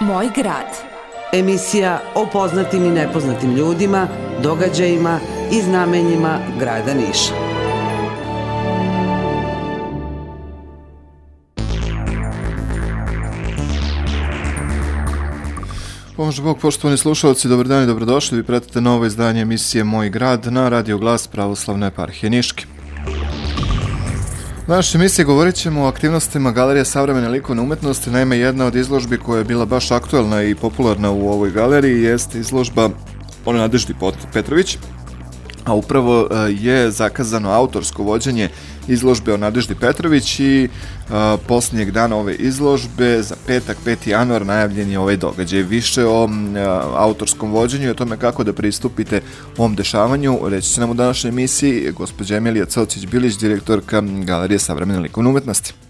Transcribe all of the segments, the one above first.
Moj grad. Emisija o poznatim i nepoznatim ljudima, događajima i znamenjima grada Niša. Pomože Bog, poštovani slušalci, dobar dan i dobrodošli. Vi pratite novo izdanje emisije Moj grad na Radio Glas Pravoslavne eparhije Niške. U današnjoj emisiji govorit ćemo o aktivnostima Galerije savremene likovne umetnosti. Naime, jedna od izložbi koja je bila baš aktuelna i popularna u ovoj galeriji jeste izložba Ono Nadeždi Petrović, a upravo e, je zakazano autorsko vođenje izložbe o Nadeždi Petrović i a, posljednjeg dana ove izložbe za petak 5. januar najavljen je ovaj događaj. Više o a, autorskom vođenju i o tome kako da pristupite ovom dešavanju reći će nam u današnjoj emisiji gospođa Emilija Cocić-Bilić, direktorka Galerije savremene likovne umetnosti.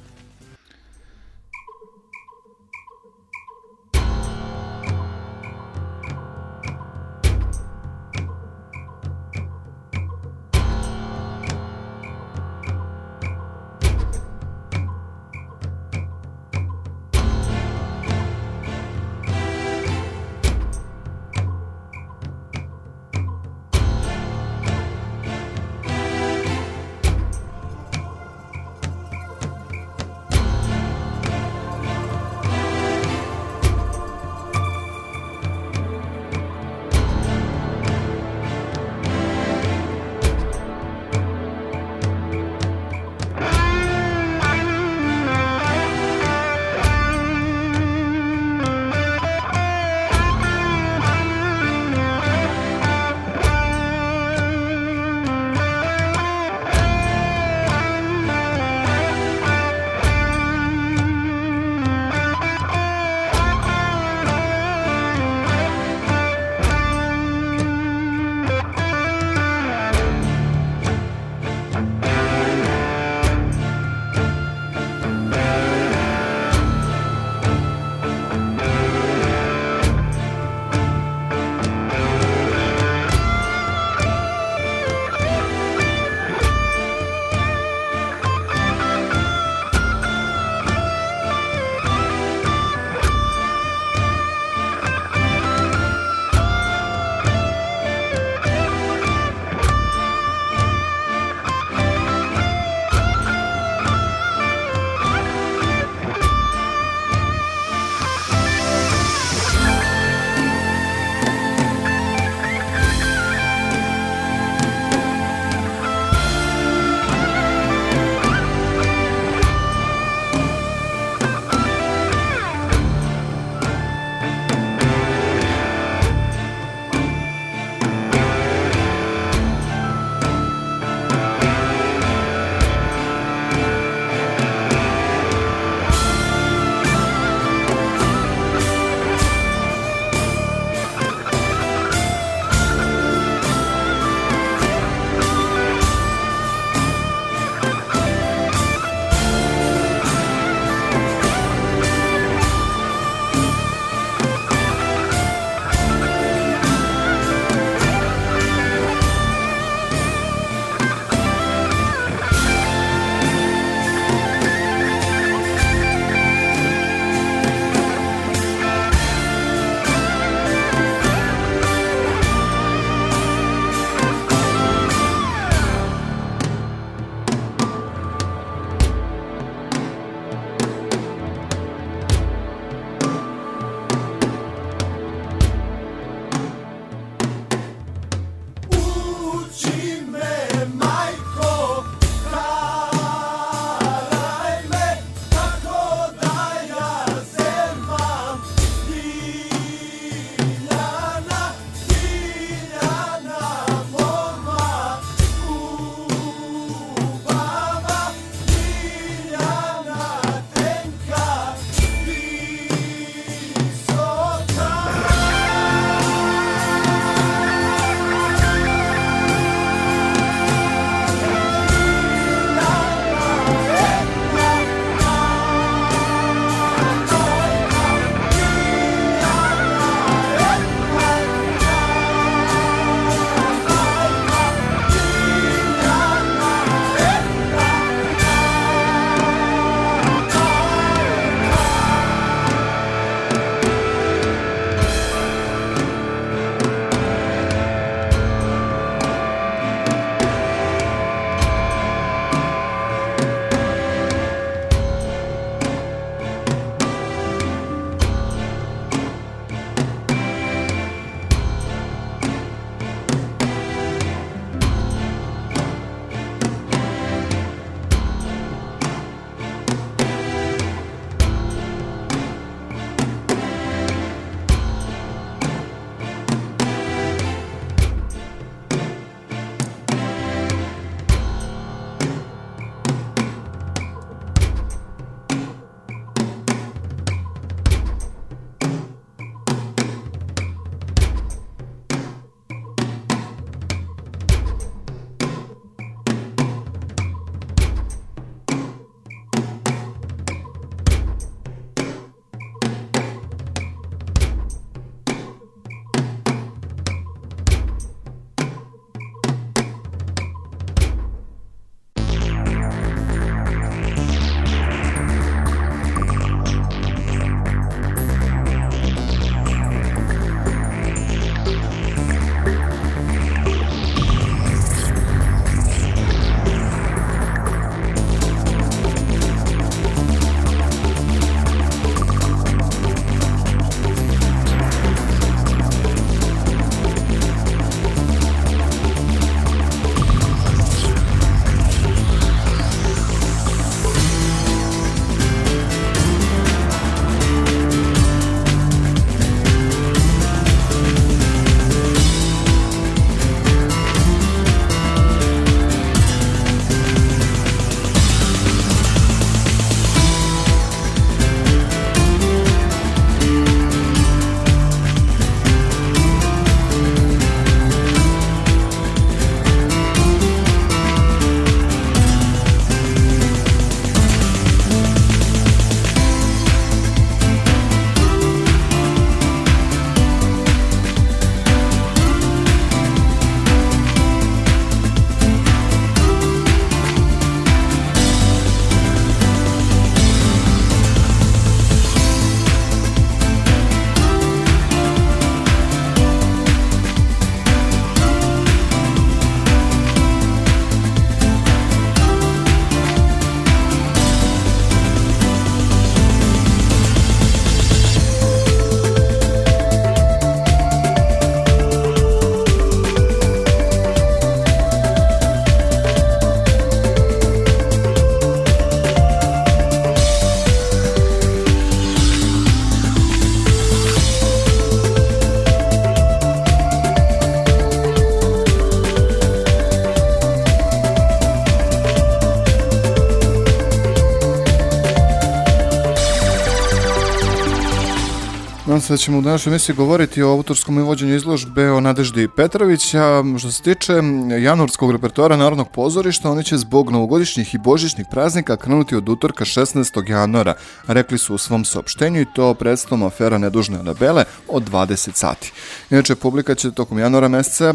Se da ćemo u današnjoj emisiji govoriti o autorskom vođenju izložbe o Nadeždi Petrović, a što se tiče januarskog repertoara Narodnog pozorišta, oni će zbog novogodišnjih i božićnih praznika krenuti od utorka 16. januara, rekli su u svom saopštenju i to predstavom afera Nedužne Anabele od 20 sati. Inače, publika će tokom januara meseca e,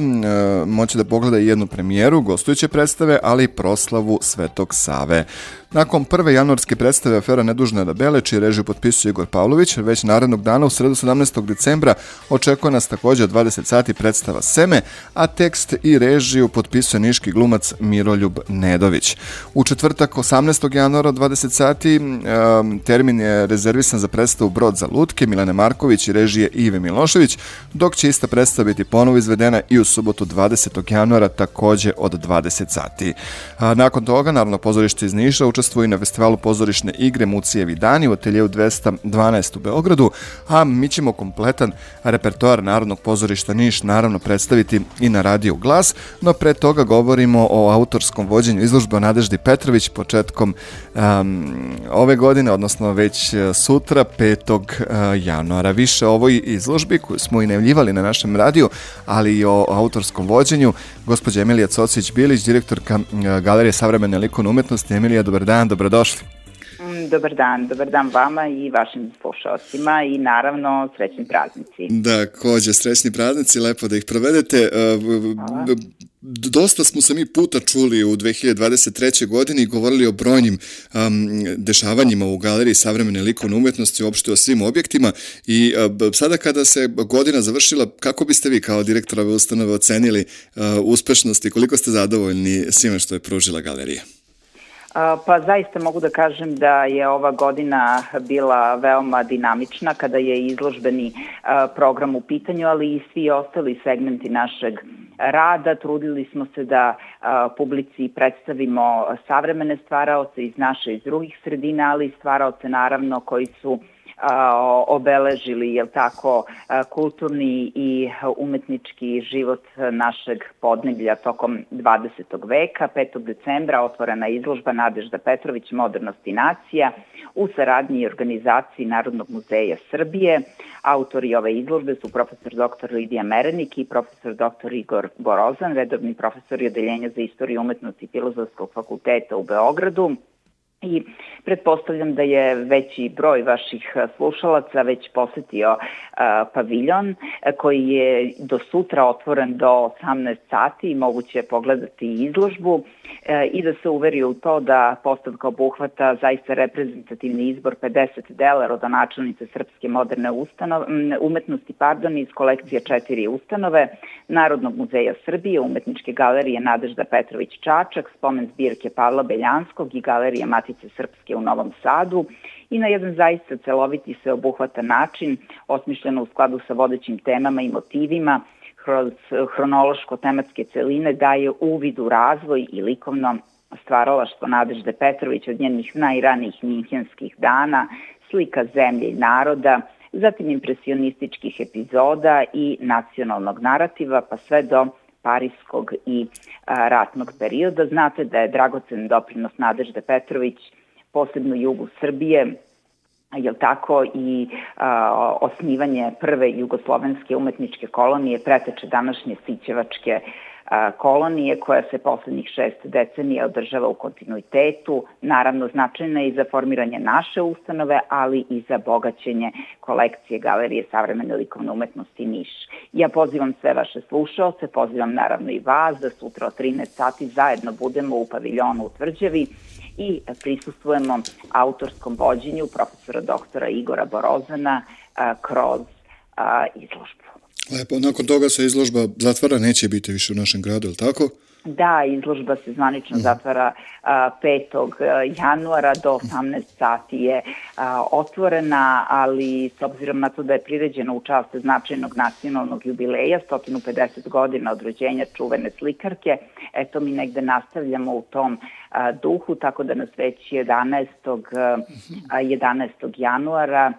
moći da pogleda i jednu premijeru, gostujuće predstave, ali i proslavu Svetog Save. Nakon prve januarske predstave afera Nedužne Anabele, čiji režiju potpisuje Igor Pavlović, već narednog dana u sredu 17. decembra očekuje nas takođe od 20 sati predstava Seme, a tekst i režiju potpisuje niški glumac Miroljub Nedović. U četvrtak 18. januara 20 sati termin je rezervisan za predstavu Brod za lutke Milane Marković i režije Ive Milošević, dok će ista predstava biti ponovo izvedena i u subotu 20. januara takođe od 20 sati. Nakon toga Narodno pozorište iz Niša učestvuje na festivalu pozorišne igre Mucijevi dani u ateljevu 212 u Beogradu, a mi ćemo kompletan repertoar Narodnog pozorišta Niš naravno predstaviti i na Radio Glas, no pre toga govorimo o autorskom vođenju izložbe o Nadeždi Petrović početkom um, ove godine, odnosno već e, sutra, 5. Uh, januara. Više o ovoj izložbi koju smo i nevljivali na našem radiju, ali i o autorskom vođenju, gospođa Emilija Cocić-Bilić, direktorka uh, Galerije savremene likovne umetnosti. Emilija, dobar dan, dobrodošli. Mm, dobar dan, dobar dan vama i vašim slušalcima i naravno srećni praznici. Da, kođe, srećni praznici, lepo da ih provedete. Hvala. Dosta smo se mi puta čuli u 2023. godini i govorili o brojnim um, dešavanjima u galeriji savremene likovne umetnosti, uopšte o svim objektima i uh, sada kada se godina završila, kako biste vi kao direktor ove ustanove ocenili uh, uspešnost i koliko ste zadovoljni svime što je pružila galerija? Pa zaista mogu da kažem da je ova godina bila veoma dinamična kada je izložbeni program u pitanju, ali i svi ostali segmenti našeg rada. Trudili smo se da publici predstavimo savremene stvaraoce iz naše iz drugih sredina, ali i stvaraoce naravno koji su obeležili jel tako kulturni i umetnički život našeg podneblja tokom 20. veka. 5. decembra otvorena izložba Nadežda Petrović Modernost i nacija u saradnji i organizaciji Narodnog muzeja Srbije. Autori ove izložbe su profesor dr. Lidija Merenik i profesor dr. Igor Borozan, redovni profesor odeljenja za istoriju umetnosti Filozofskog fakulteta u Beogradu i pretpostavljam da je veći broj vaših slušalaca već posetio a, paviljon koji je do sutra otvoren do 18 sati i moguće pogledati izložbu e, i da se uveri u to da postavka obuhvata zaista reprezentativni izbor 50 dela rodonačelnice Srpske moderne ustanove, umetnosti pardon, iz kolekcije četiri ustanove Narodnog muzeja Srbije, Umetničke galerije Nadežda Petrović Čačak, spomen zbirke Pavla Beljanskog i galerije Matice Srpske u Novom Sadu i na jedan zaista celoviti se obuhvata način, osmišljeno u skladu sa vodećim temama i motivima, kroz hronološko-tematske celine daje uvid u razvoj i likovno stvaralaštvo Nadežde Petrović od njenih najranijih minhenskih dana, slika zemlje i naroda, zatim impresionističkih epizoda i nacionalnog narativa, pa sve do parijskog i a, ratnog perioda. Znate da je dragocen doprinos Nadežde Petrović, posebno jugu Srbije, jel tako, i a, osnivanje prve jugoslovenske umetničke kolonije preteče današnje Sićevačke kolonije koja se poslednjih šest decenija održava u kontinuitetu, naravno značajna i za formiranje naše ustanove, ali i za bogaćenje kolekcije Galerije savremene likovne umetnosti Niš. Ja pozivam sve vaše slušalce, pozivam naravno i vas da sutra od 13 sati zajedno budemo u paviljonu u Tvrđevi i prisustujemo autorskom vođenju profesora doktora Igora Borozana kroz izložbu. Lepo, nakon toga se izložba zatvara, neće biti više u našem gradu, je tako? Da, izložba se zvanično mm. zatvara a, 5. januara do 18 sati je a, otvorena, ali s obzirom na to da je priređena u čast značajnog nacionalnog jubileja, 150 godina od rođenja čuvene slikarke, eto mi negde nastavljamo u tom a, duhu, tako da nas već 11. A, 11. januara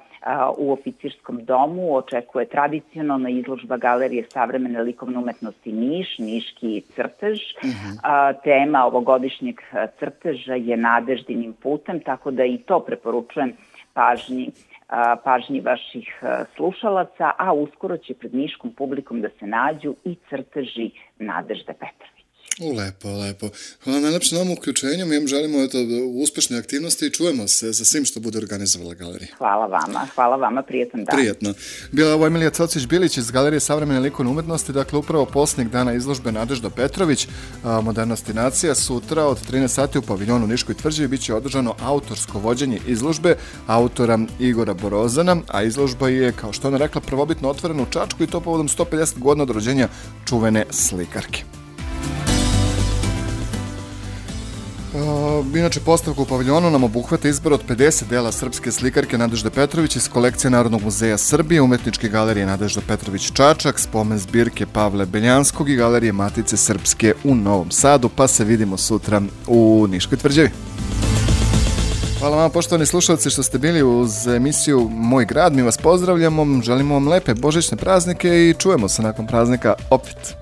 u oficirskom domu očekuje tradicionalna izložba Galerije savremene likovne umetnosti Niš, Niški crtež. Uh mhm. -huh. Tema ovogodišnjeg crteža je nadeždinim putem, tako da i to preporučujem pažnji pažnji vaših slušalaca, a uskoro će pred niškom publikom da se nađu i crteži Nadežde Petrović. Lepo, lepo. Hvala najlepše na ovom uključenju. Mi vam želimo eto, uspešne aktivnosti i čujemo se sa svim što bude organizovala galerija. Hvala vama, hvala vama, prijetan dan. Prijetno. Bila ovo Emilija Cocić-Bilić iz Galerije Savremene likovne umetnosti, dakle upravo posljednjeg dana izložbe Nadežda Petrović, Modernost i nacija, sutra od 13 sati u paviljonu Niškoj tvrđevi biće održano autorsko vođenje izložbe autora Igora Borozana, a izložba je, kao što ona rekla, prvobitno otvorena u Čačku i to povodom 150 godina od rođenja čuvene slikarke. Uh, inače, postavka u paviljonu nam obuhvata izbor od 50 dela srpske slikarke Nadežde Petrović iz kolekcije Narodnog muzeja Srbije, umetničke galerije Nadežda Petrović Čačak, spomen zbirke Pavle Beljanskog i galerije Matice Srpske u Novom Sadu, pa se vidimo sutra u Niškoj tvrđevi. Hvala vam poštovani slušalci što ste bili uz emisiju Moj grad. Mi vas pozdravljamo, želimo vam lepe božićne praznike i čujemo se nakon praznika opet.